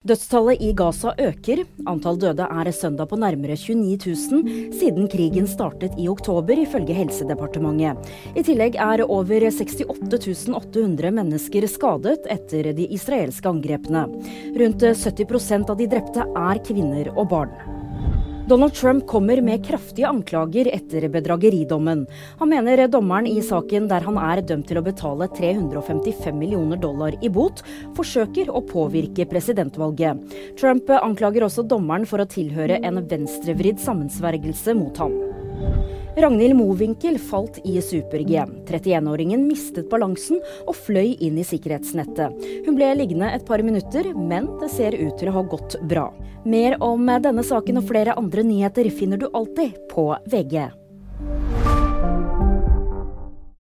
Dødstallet i Gaza øker. Antall døde er søndag på nærmere 29 000 siden krigen startet i oktober, ifølge Helsedepartementet. I tillegg er over 68 800 mennesker skadet etter de israelske angrepene. Rundt 70% av de drepte er kvinner og barn. Donald Trump kommer med kraftige anklager etter bedrageridommen. Han mener dommeren i saken der han er dømt til å betale 355 millioner dollar i bot, forsøker å påvirke presidentvalget. Trump anklager også dommeren for å tilhøre en venstrevridd sammensvergelse mot ham. Ragnhild Mowinckel falt i super-G. 31-åringen mistet balansen og fløy inn i sikkerhetsnettet. Hun ble liggende et par minutter, men det ser ut til å ha gått bra. Mer om denne saken og flere andre nyheter finner du alltid på VG.